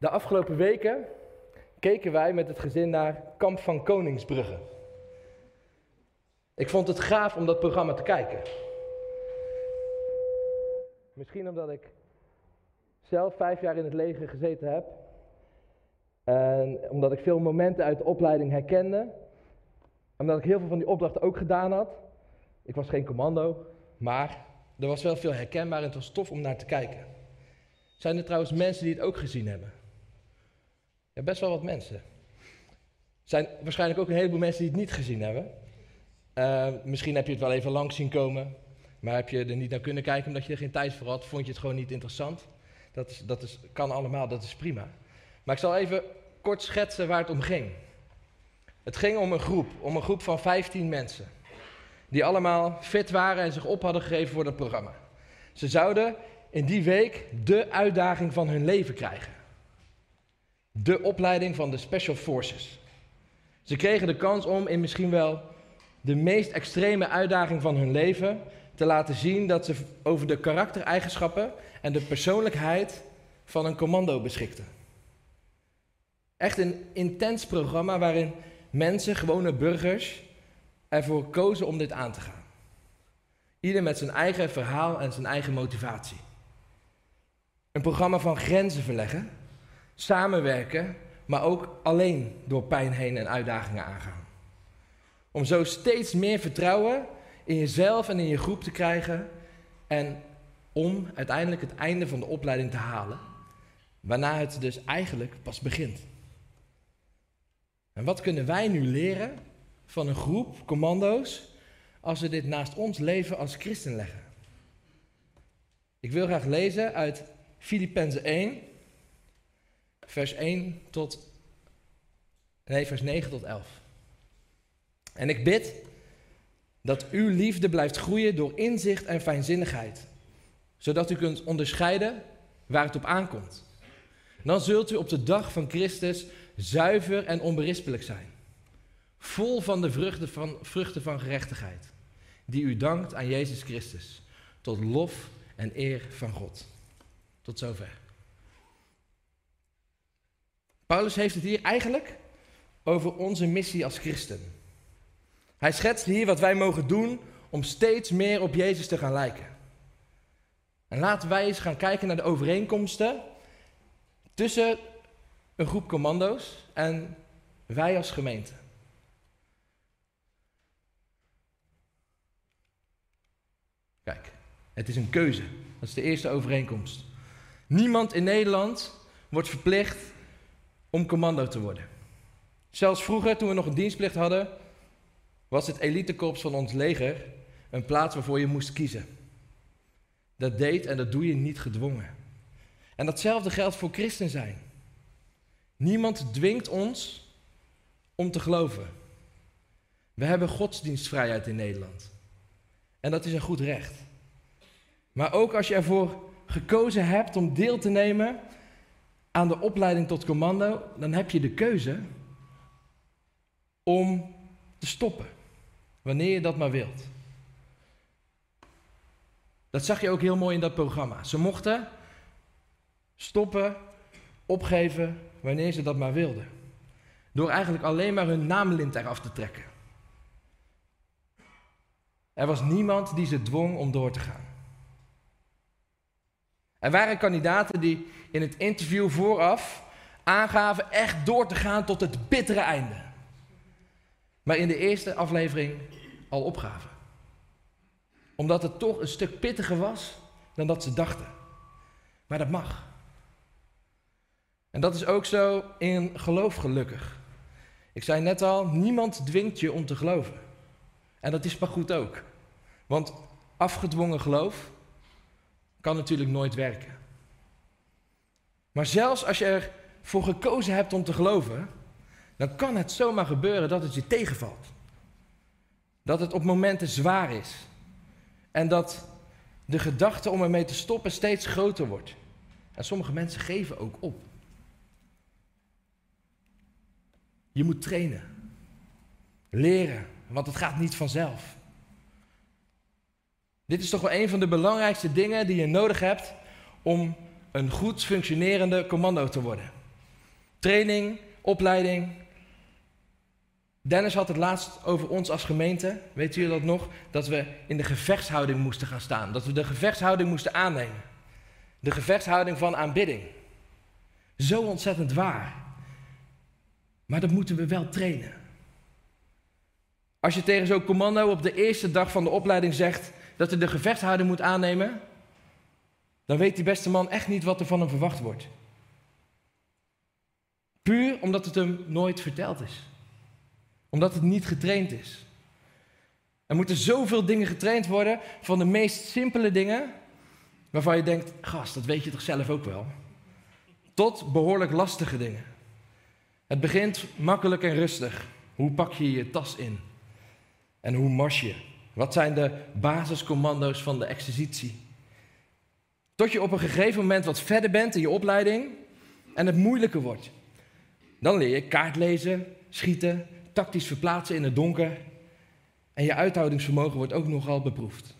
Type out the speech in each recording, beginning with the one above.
De afgelopen weken keken wij met het gezin naar Kamp van Koningsbrugge. Ik vond het gaaf om dat programma te kijken. Misschien omdat ik zelf vijf jaar in het leger gezeten heb. En omdat ik veel momenten uit de opleiding herkende. Omdat ik heel veel van die opdrachten ook gedaan had. Ik was geen commando, maar er was wel veel herkenbaar en het was tof om naar te kijken. Zijn er trouwens mensen die het ook gezien hebben? Ja, best wel wat mensen. Er zijn waarschijnlijk ook een heleboel mensen die het niet gezien hebben. Uh, misschien heb je het wel even langs zien komen, maar heb je er niet naar kunnen kijken omdat je er geen tijd voor had, vond je het gewoon niet interessant. Dat, is, dat is, kan allemaal, dat is prima. Maar ik zal even kort schetsen waar het om ging. Het ging om een groep, om een groep van 15 mensen. Die allemaal fit waren en zich op hadden gegeven voor dat programma. Ze zouden in die week de uitdaging van hun leven krijgen. De opleiding van de Special Forces. Ze kregen de kans om in misschien wel de meest extreme uitdaging van hun leven te laten zien dat ze over de karaktereigenschappen en de persoonlijkheid van een commando beschikten. Echt een intens programma waarin mensen, gewone burgers, ervoor kozen om dit aan te gaan. Ieder met zijn eigen verhaal en zijn eigen motivatie. Een programma van grenzen verleggen, samenwerken, maar ook alleen door pijn heen en uitdagingen aangaan. Om zo steeds meer vertrouwen in jezelf en in je groep te krijgen en om uiteindelijk het einde van de opleiding te halen, waarna het dus eigenlijk pas begint. En wat kunnen wij nu leren van een groep commando's als we dit naast ons leven als christen leggen? Ik wil graag lezen uit Filippenzen 1, vers 1 tot, nee, vers 9 tot 11. En ik bid dat uw liefde blijft groeien door inzicht en fijnzinnigheid, zodat u kunt onderscheiden waar het op aankomt. Dan zult u op de dag van Christus zuiver en onberispelijk zijn, vol van de vruchten van, vruchten van gerechtigheid, die u dankt aan Jezus Christus, tot lof en eer van God. Tot zover. Paulus heeft het hier eigenlijk over onze missie als christen. Hij schetst hier wat wij mogen doen om steeds meer op Jezus te gaan lijken. En laten wij eens gaan kijken naar de overeenkomsten tussen een groep commando's en wij als gemeente. Kijk, het is een keuze. Dat is de eerste overeenkomst. Niemand in Nederland wordt verplicht om commando te worden. Zelfs vroeger, toen we nog een dienstplicht hadden, was het elitekorps van ons leger een plaats waarvoor je moest kiezen. Dat deed en dat doe je niet gedwongen. En datzelfde geldt voor christen zijn. Niemand dwingt ons om te geloven. We hebben godsdienstvrijheid in Nederland. En dat is een goed recht. Maar ook als je ervoor gekozen hebt om deel te nemen aan de opleiding tot commando, dan heb je de keuze om te stoppen. Wanneer je dat maar wilt. Dat zag je ook heel mooi in dat programma. Ze mochten stoppen, opgeven, wanneer ze dat maar wilden. Door eigenlijk alleen maar hun naamlint eraf te trekken. Er was niemand die ze dwong om door te gaan. Er waren kandidaten die in het interview vooraf aangaven echt door te gaan tot het bittere einde. Maar in de eerste aflevering al opgaven. Omdat het toch een stuk pittiger was dan dat ze dachten. Maar dat mag. En dat is ook zo in geloof gelukkig. Ik zei net al, niemand dwingt je om te geloven. En dat is maar goed ook. Want afgedwongen geloof kan natuurlijk nooit werken. Maar zelfs als je ervoor gekozen hebt om te geloven, dan kan het zomaar gebeuren dat het je tegenvalt. Dat het op momenten zwaar is. En dat de gedachte om ermee te stoppen steeds groter wordt. En sommige mensen geven ook op. Je moet trainen. Leren, want het gaat niet vanzelf. Dit is toch wel een van de belangrijkste dingen die je nodig hebt om een goed functionerende commando te worden. Training, opleiding. Dennis had het laatst over ons als gemeente. Weet jullie dat nog? Dat we in de gevechtshouding moesten gaan staan. Dat we de gevechtshouding moesten aannemen. De gevechtshouding van aanbidding. Zo ontzettend waar. Maar dat moeten we wel trainen. Als je tegen zo'n commando op de eerste dag van de opleiding zegt dat hij de gevechtshouding moet aannemen, dan weet die beste man echt niet wat er van hem verwacht wordt. Puur omdat het hem nooit verteld is. Omdat het niet getraind is. Er moeten zoveel dingen getraind worden, van de meest simpele dingen, waarvan je denkt, gast, dat weet je toch zelf ook wel. Tot behoorlijk lastige dingen. Het begint makkelijk en rustig. Hoe pak je je tas in? En hoe mars je? Wat zijn de basiscommando's van de exercitie? Tot je op een gegeven moment wat verder bent in je opleiding en het moeilijker wordt. Dan leer je kaart lezen, schieten, tactisch verplaatsen in het donker. En je uithoudingsvermogen wordt ook nogal beproefd.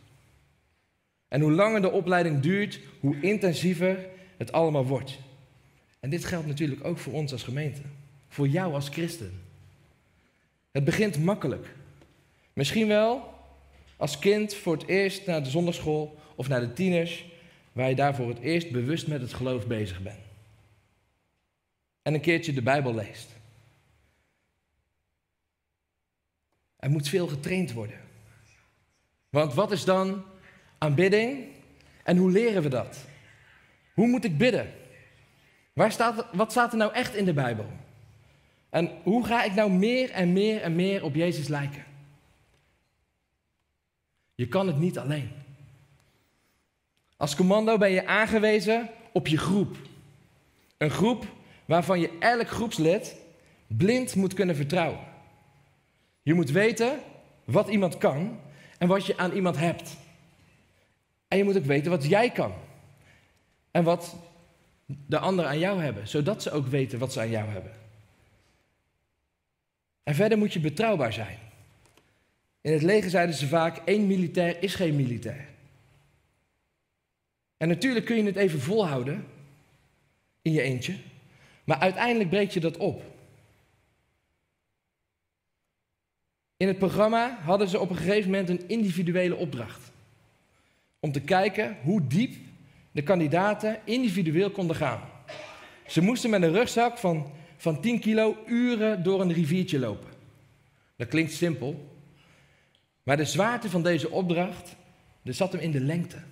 En hoe langer de opleiding duurt, hoe intensiever het allemaal wordt. En dit geldt natuurlijk ook voor ons als gemeente. Voor jou als christen. Het begint makkelijk. Misschien wel als kind voor het eerst naar de zondagschool of naar de tieners, waar je daar voor het eerst bewust met het geloof bezig bent. En een keertje de Bijbel leest. Er moet veel getraind worden. Want wat is dan aanbidding en hoe leren we dat? Hoe moet ik bidden? Waar staat, wat staat er nou echt in de Bijbel? En hoe ga ik nou meer en meer en meer op Jezus lijken? Je kan het niet alleen. Als commando ben je aangewezen op je groep. Een groep waarvan je elk groepslid blind moet kunnen vertrouwen. Je moet weten wat iemand kan en wat je aan iemand hebt. En je moet ook weten wat jij kan. En wat de anderen aan jou hebben, zodat ze ook weten wat ze aan jou hebben. En verder moet je betrouwbaar zijn. In het leger zeiden ze vaak: één militair is geen militair. En natuurlijk kun je het even volhouden in je eentje, maar uiteindelijk breek je dat op. In het programma hadden ze op een gegeven moment een individuele opdracht. Om te kijken hoe diep de kandidaten individueel konden gaan. Ze moesten met een rugzak van, van 10 kilo uren door een riviertje lopen. Dat klinkt simpel, maar de zwaarte van deze opdracht zat hem in de lengte.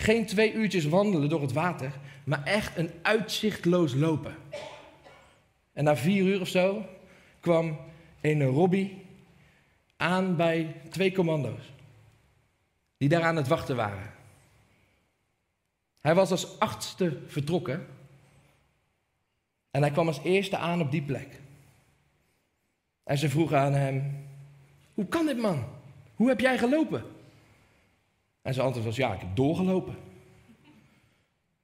Geen twee uurtjes wandelen door het water, maar echt een uitzichtloos lopen. En na vier uur of zo kwam een Robbie aan bij twee commando's. Die daar aan het wachten waren. Hij was als achtste vertrokken. En hij kwam als eerste aan op die plek. En ze vroegen aan hem: Hoe kan dit, man? Hoe heb jij gelopen? En zijn antwoord was: Ja, ik heb doorgelopen.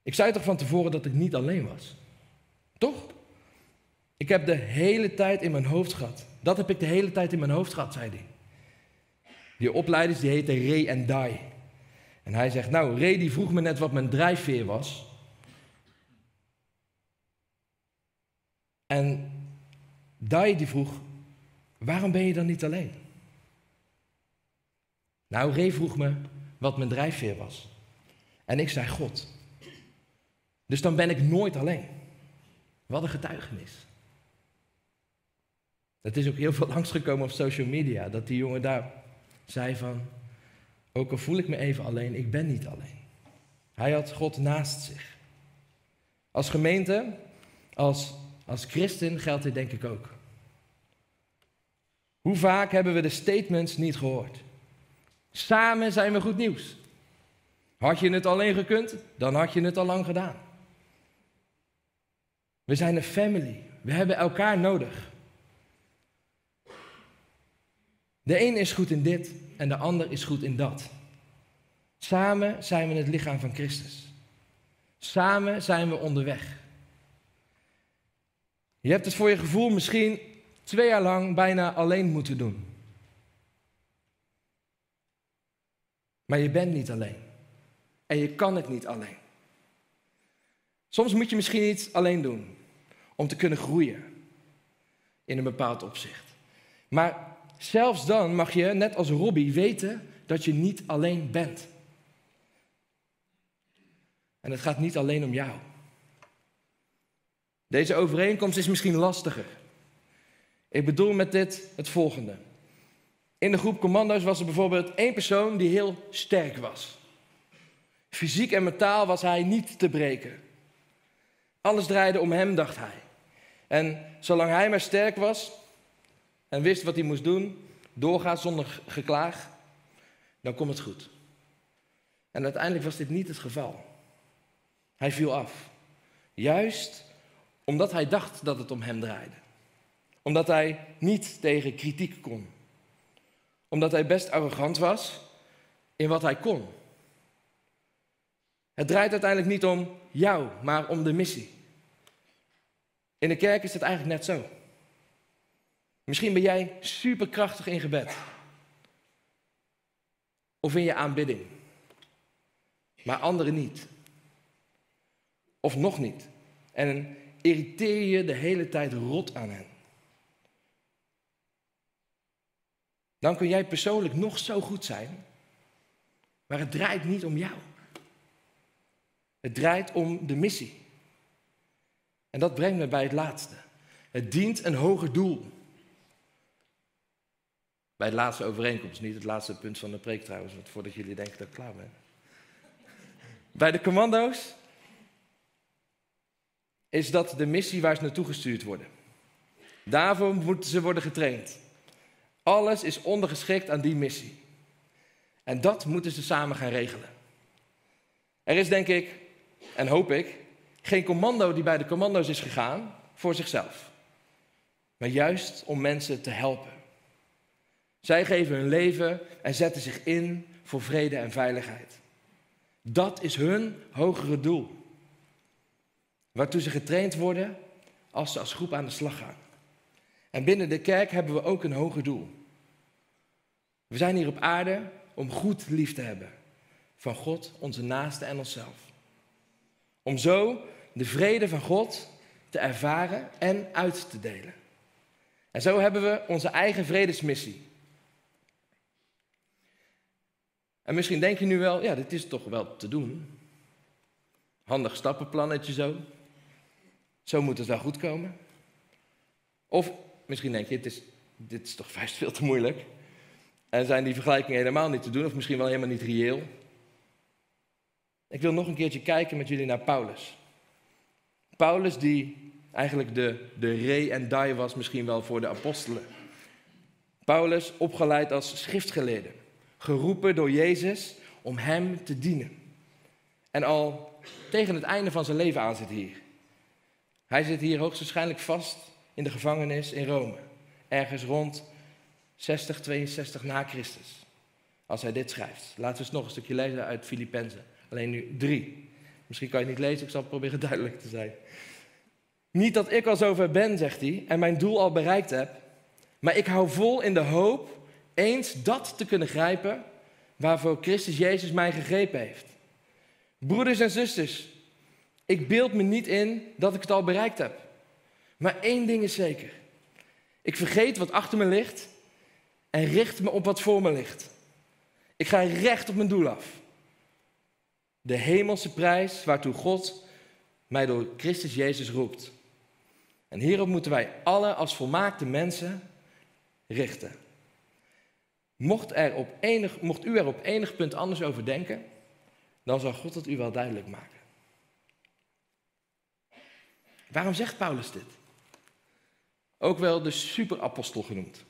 Ik zei toch van tevoren dat ik niet alleen was? Toch? Ik heb de hele tijd in mijn hoofd gehad. Dat heb ik de hele tijd in mijn hoofd gehad, zei hij. Die opleiders die heten Ray en Dai. En hij zegt, nou, Ray die vroeg me net wat mijn drijfveer was. En Dai die vroeg, waarom ben je dan niet alleen? Nou, Ray vroeg me wat mijn drijfveer was. En ik zei God. Dus dan ben ik nooit alleen. Wat een getuigenis. Het is ook heel veel langsgekomen op social media dat die jongen daar zei van, ook al voel ik me even alleen, ik ben niet alleen. Hij had God naast zich. Als gemeente, als, als christen geldt dit denk ik ook. Hoe vaak hebben we de statements niet gehoord? Samen zijn we goed nieuws. Had je het alleen gekund, dan had je het al lang gedaan. We zijn een family. We hebben elkaar nodig. De een is goed in dit en de ander is goed in dat. Samen zijn we het lichaam van Christus. Samen zijn we onderweg. Je hebt het voor je gevoel misschien twee jaar lang bijna alleen moeten doen. Maar je bent niet alleen. En je kan het niet alleen. Soms moet je misschien iets alleen doen. om te kunnen groeien in een bepaald opzicht. Maar zelfs dan mag je, net als Robbie, weten dat je niet alleen bent. En het gaat niet alleen om jou. Deze overeenkomst is misschien lastiger. Ik bedoel met dit het volgende. In de groep commando's was er bijvoorbeeld één persoon die heel sterk was. Fysiek en mentaal was hij niet te breken. Alles draaide om hem, dacht hij. En zolang hij maar sterk was en wist wat hij moest doen, doorgaan zonder geklaag, dan komt het goed. En uiteindelijk was dit niet het geval. Hij viel af. Juist omdat hij dacht dat het om hem draaide. Omdat hij niet tegen kritiek kon. Omdat hij best arrogant was in wat hij kon. Het draait uiteindelijk niet om jou, maar om de missie. In de kerk is het eigenlijk net zo. Misschien ben jij superkrachtig in gebed. Of in je aanbidding. Maar anderen niet. Of nog niet. En irriteer je de hele tijd rot aan hen. Dan kun jij persoonlijk nog zo goed zijn. Maar het draait niet om jou. Het draait om de missie. En dat brengt me bij het laatste. Het dient een hoger doel. Bij de laatste overeenkomst, niet het laatste punt van de preek trouwens, want voordat jullie denken dat ik klaar ben. Bij de commando's is dat de missie waar ze naartoe gestuurd worden. Daarvoor moeten ze worden getraind. Alles is ondergeschikt aan die missie. En dat moeten ze samen gaan regelen. Er is denk ik, en hoop ik, geen commando die bij de commando's is gegaan voor zichzelf, maar juist om mensen te helpen. Zij geven hun leven en zetten zich in voor vrede en veiligheid. Dat is hun hogere doel. Waartoe ze getraind worden als ze als groep aan de slag gaan. En binnen de kerk hebben we ook een hoger doel. We zijn hier op aarde om goed lief te hebben van God, onze naaste en onszelf. Om zo de vrede van God te ervaren en uit te delen. En zo hebben we onze eigen vredesmissie. En misschien denk je nu wel, ja, dit is toch wel te doen. Handig stappenplannetje zo. Zo moet het wel goed komen. Of misschien denk je, dit is, dit is toch vast veel te moeilijk. En zijn die vergelijkingen helemaal niet te doen, of misschien wel helemaal niet reëel. Ik wil nog een keertje kijken met jullie naar Paulus. Paulus die eigenlijk de, de re en die was misschien wel voor de apostelen. Paulus opgeleid als schriftgeleerde, geroepen door Jezus om hem te dienen. En al tegen het einde van zijn leven aan zit hier. Hij zit hier hoogstwaarschijnlijk vast in de gevangenis in Rome. Ergens rond 60, 62 na Christus. Als hij dit schrijft. Laten we eens nog een stukje lezen uit Filippenzen. Alleen nu drie. Misschien kan je het niet lezen, ik zal proberen duidelijk te zijn. Niet dat ik al zover ben, zegt hij, en mijn doel al bereikt heb, maar ik hou vol in de hoop eens dat te kunnen grijpen waarvoor Christus Jezus mij gegrepen heeft. Broeders en zusters, ik beeld me niet in dat ik het al bereikt heb. Maar één ding is zeker. Ik vergeet wat achter me ligt en richt me op wat voor me ligt. Ik ga recht op mijn doel af. De hemelse prijs waartoe God mij door Christus Jezus roept. En hierop moeten wij alle als volmaakte mensen richten. Mocht, er op enig, mocht u er op enig punt anders over denken, dan zal God het u wel duidelijk maken. Waarom zegt Paulus dit? Ook wel de superapostel genoemd.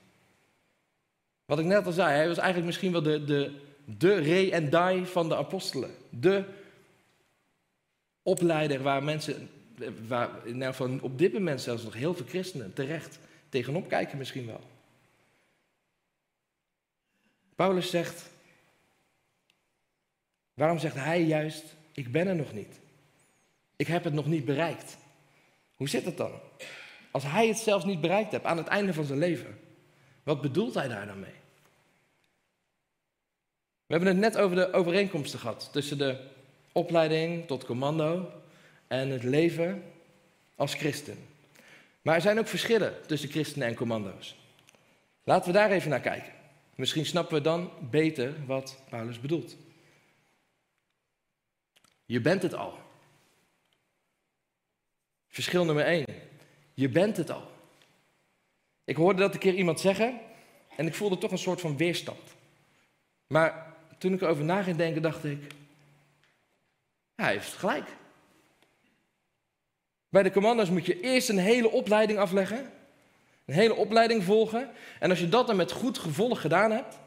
Wat ik net al zei, hij was eigenlijk misschien wel de, de, de re en die van de apostelen. De opleider waar mensen, waar nou van op dit moment zelfs nog heel veel christenen terecht tegenop kijken misschien wel. Paulus zegt, waarom zegt hij juist, ik ben er nog niet. Ik heb het nog niet bereikt. Hoe zit het dan? Als hij het zelfs niet bereikt heeft aan het einde van zijn leven, wat bedoelt hij daar dan mee? We hebben het net over de overeenkomsten gehad tussen de opleiding tot commando en het leven als christen. Maar er zijn ook verschillen tussen christenen en commando's. Laten we daar even naar kijken. Misschien snappen we dan beter wat Paulus bedoelt. Je bent het al. Verschil nummer één. Je bent het al. Ik hoorde dat een keer iemand zeggen en ik voelde toch een soort van weerstand. Maar toen ik erover na ging denken, dacht ik, hij heeft gelijk. Bij de commando's moet je eerst een hele opleiding afleggen. Een hele opleiding volgen. En als je dat dan met goed gevolg gedaan hebt,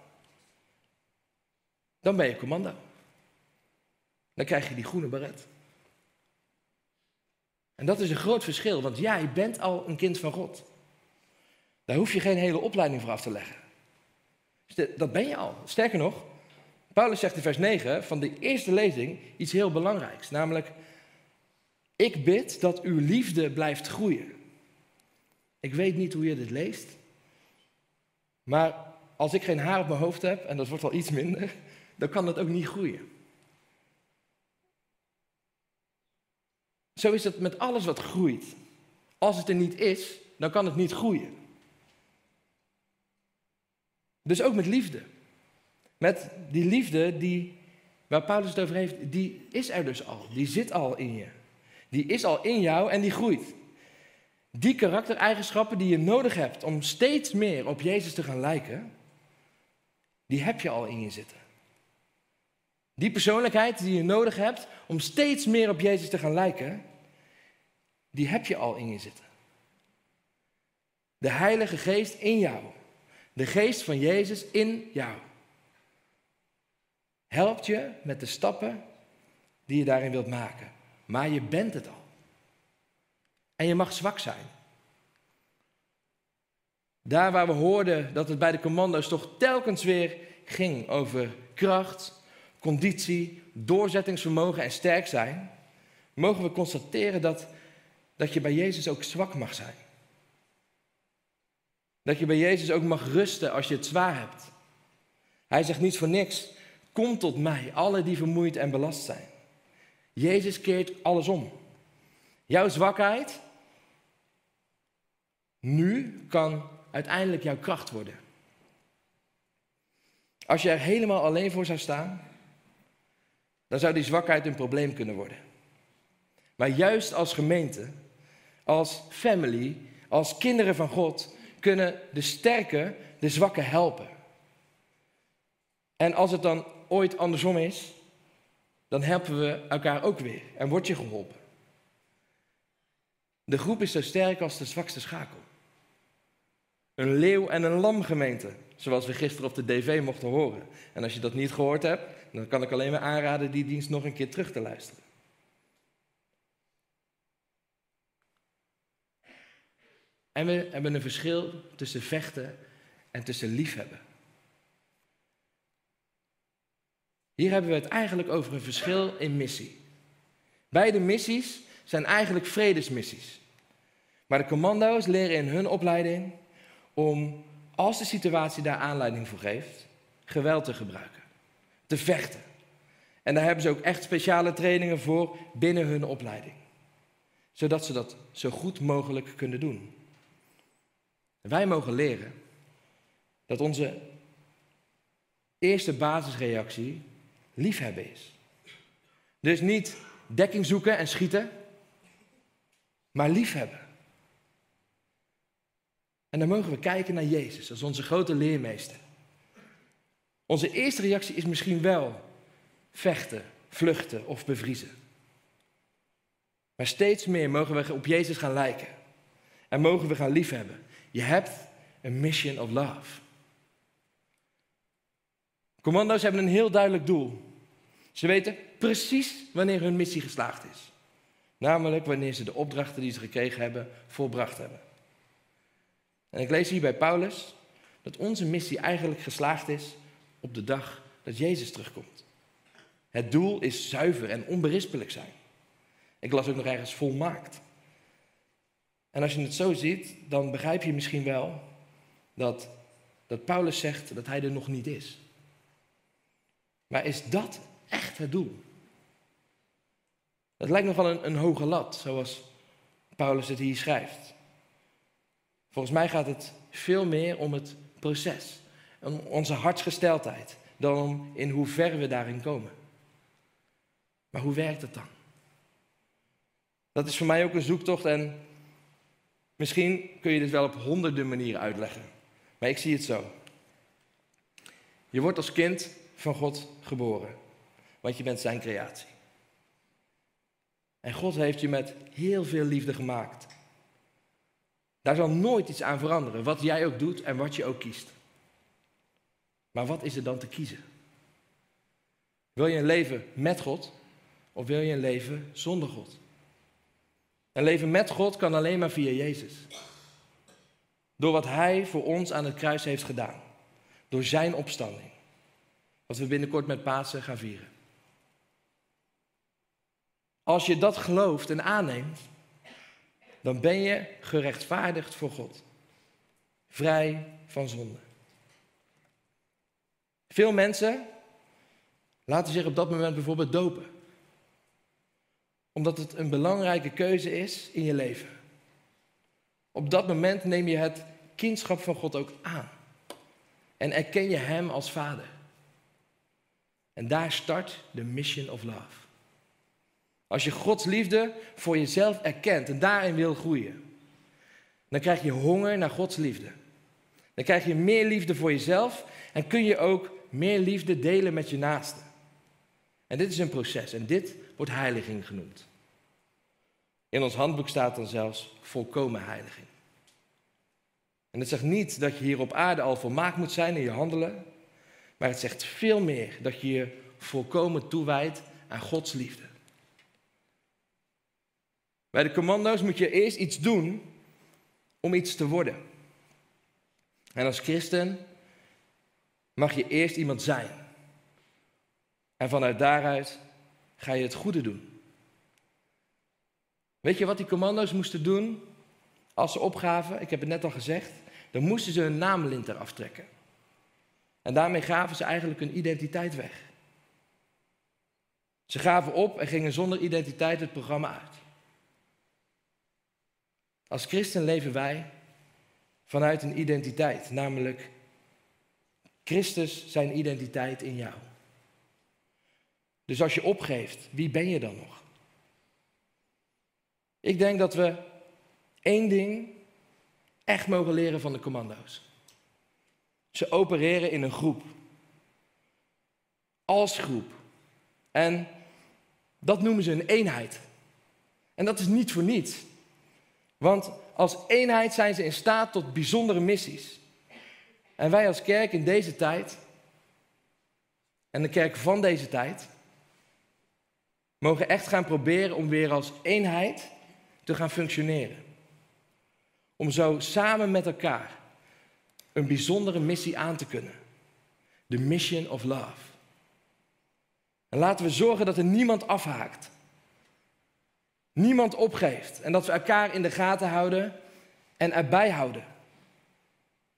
dan ben je commando. Dan krijg je die groene baret. En dat is een groot verschil, want jij bent al een kind van God. Daar hoef je geen hele opleiding voor af te leggen. Dat ben je al. Sterker nog, Paulus zegt in vers 9 van de eerste lezing iets heel belangrijks. Namelijk, ik bid dat uw liefde blijft groeien. Ik weet niet hoe je dit leest. Maar als ik geen haar op mijn hoofd heb, en dat wordt al iets minder, dan kan dat ook niet groeien. Zo is het met alles wat groeit. Als het er niet is, dan kan het niet groeien. Dus ook met liefde. Met die liefde die, waar Paulus het over heeft, die is er dus al. Die zit al in je. Die is al in jou en die groeit. Die karaktereigenschappen die je nodig hebt om steeds meer op Jezus te gaan lijken, die heb je al in je zitten. Die persoonlijkheid die je nodig hebt om steeds meer op Jezus te gaan lijken, die heb je al in je zitten. De Heilige Geest in jou. De Geest van Jezus in jou. Helpt je met de stappen die je daarin wilt maken. Maar je bent het al. En je mag zwak zijn. Daar waar we hoorden dat het bij de commando's toch telkens weer ging over kracht, conditie, doorzettingsvermogen en sterk zijn, mogen we constateren dat, dat je bij Jezus ook zwak mag zijn. Dat je bij Jezus ook mag rusten als je het zwaar hebt. Hij zegt niet voor niks, kom tot mij, alle die vermoeid en belast zijn. Jezus keert alles om. Jouw zwakheid nu kan uiteindelijk jouw kracht worden. Als je er helemaal alleen voor zou staan, dan zou die zwakheid een probleem kunnen worden. Maar juist als gemeente, als family, als kinderen van God, kunnen de sterke de zwakke helpen. En als het dan ooit andersom is, dan helpen we elkaar ook weer en word je geholpen. De groep is zo sterk als de zwakste schakel. Een leeuw en een lam gemeente, zoals we gisteren op de DV mochten horen. En als je dat niet gehoord hebt, dan kan ik alleen maar aanraden die dienst nog een keer terug te luisteren. En we hebben een verschil tussen vechten en tussen liefhebben. Hier hebben we het eigenlijk over een verschil in missie. Beide missies zijn eigenlijk vredesmissies. Maar de commando's leren in hun opleiding om, als de situatie daar aanleiding voor geeft, geweld te gebruiken, te vechten. En daar hebben ze ook echt speciale trainingen voor binnen hun opleiding, zodat ze dat zo goed mogelijk kunnen doen. Wij mogen leren dat onze eerste basisreactie liefhebben is. Dus niet dekking zoeken en schieten, maar liefhebben. En dan mogen we kijken naar Jezus als onze grote leermeester. Onze eerste reactie is misschien wel vechten, vluchten of bevriezen. Maar steeds meer mogen we op Jezus gaan lijken. En mogen we gaan liefhebben. Je hebt een mission of love. Commando's hebben een heel duidelijk doel. Ze weten precies wanneer hun missie geslaagd is. Namelijk wanneer ze de opdrachten die ze gekregen hebben volbracht hebben. En ik lees hier bij Paulus dat onze missie eigenlijk geslaagd is op de dag dat Jezus terugkomt. Het doel is zuiver en onberispelijk zijn. Ik las ook nog ergens volmaakt. En als je het zo ziet, dan begrijp je misschien wel dat, dat Paulus zegt dat hij er nog niet is. Maar is dat echt het doel? Dat lijkt nog wel een, een hoge lat, zoals Paulus het hier schrijft. Volgens mij gaat het veel meer om het proces, om onze hartsgesteldheid, dan om in hoeverre we daarin komen. Maar hoe werkt het dan? Dat is voor mij ook een zoektocht en misschien kun je dit wel op honderden manieren uitleggen. Maar ik zie het zo. Je wordt als kind van God geboren, want je bent zijn creatie. En God heeft je met heel veel liefde gemaakt. Daar zal nooit iets aan veranderen, wat jij ook doet en wat je ook kiest. Maar wat is er dan te kiezen? Wil je een leven met God of wil je een leven zonder God? Een leven met God kan alleen maar via Jezus. Door wat Hij voor ons aan het kruis heeft gedaan. Door Zijn opstanding. Wat we binnenkort met Pasen gaan vieren. Als je dat gelooft en aanneemt, dan ben je gerechtvaardigd voor God. Vrij van zonde. Veel mensen laten zich op dat moment bijvoorbeeld dopen. Omdat het een belangrijke keuze is in je leven. Op dat moment neem je het kindschap van God ook aan. En erken je Hem als Vader. En daar start de mission of love. Als je Gods liefde voor jezelf erkent en daarin wil groeien, dan krijg je honger naar Gods liefde. Dan krijg je meer liefde voor jezelf en kun je ook meer liefde delen met je naasten. En dit is een proces en dit wordt heiliging genoemd. In ons handboek staat dan zelfs volkomen heiliging. En het zegt niet dat je hier op aarde al volmaakt moet zijn in je handelen, maar het zegt veel meer dat je je volkomen toewijdt aan Gods liefde. Bij de commando's moet je eerst iets doen om iets te worden. En als christen mag je eerst iemand zijn. En vanuit daaruit ga je het goede doen. Weet je wat die commando's moesten doen als ze opgaven? Ik heb het net al gezegd. Dan moesten ze hun naamlint eraf trekken. En daarmee gaven ze eigenlijk hun identiteit weg. Ze gaven op en gingen zonder identiteit het programma uit. Als christen leven wij vanuit een identiteit, namelijk Christus zijn identiteit in jou. Dus als je opgeeft, wie ben je dan nog? Ik denk dat we één ding echt mogen leren van de commando's. Ze opereren in een groep. Als groep. En dat noemen ze een eenheid. En dat is niet voor niets. Want als eenheid zijn ze in staat tot bijzondere missies. En wij als kerk in deze tijd, en de kerk van deze tijd, mogen echt gaan proberen om weer als eenheid te gaan functioneren. Om zo samen met elkaar een bijzondere missie aan te kunnen. De mission of love. En laten we zorgen dat er niemand afhaakt. Niemand opgeeft. En dat we elkaar in de gaten houden en erbij houden.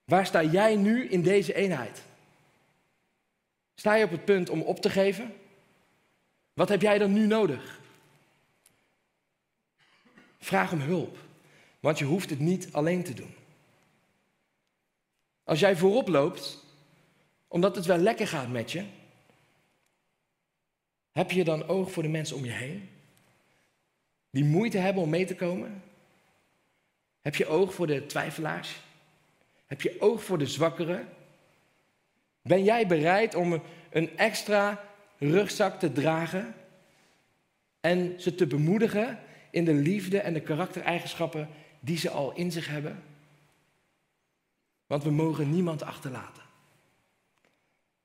Waar sta jij nu in deze eenheid? Sta je op het punt om op te geven? Wat heb jij dan nu nodig? Vraag om hulp, want je hoeft het niet alleen te doen. Als jij voorop loopt, omdat het wel lekker gaat met je, heb je dan oog voor de mensen om je heen? Die moeite hebben om mee te komen? Heb je oog voor de twijfelaars? Heb je oog voor de zwakkeren? Ben jij bereid om een extra rugzak te dragen en ze te bemoedigen in de liefde en de karaktereigenschappen die ze al in zich hebben? Want we mogen niemand achterlaten.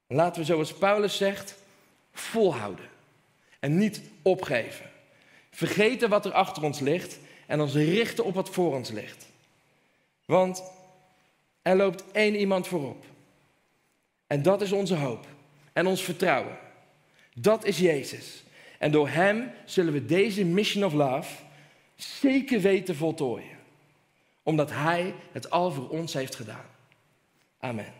Laten we zoals Paulus zegt, volhouden en niet opgeven. Vergeten wat er achter ons ligt en ons richten op wat voor ons ligt. Want er loopt één iemand voorop. En dat is onze hoop en ons vertrouwen. Dat is Jezus. En door Hem zullen we deze mission of love zeker weten voltooien. Omdat Hij het al voor ons heeft gedaan. Amen.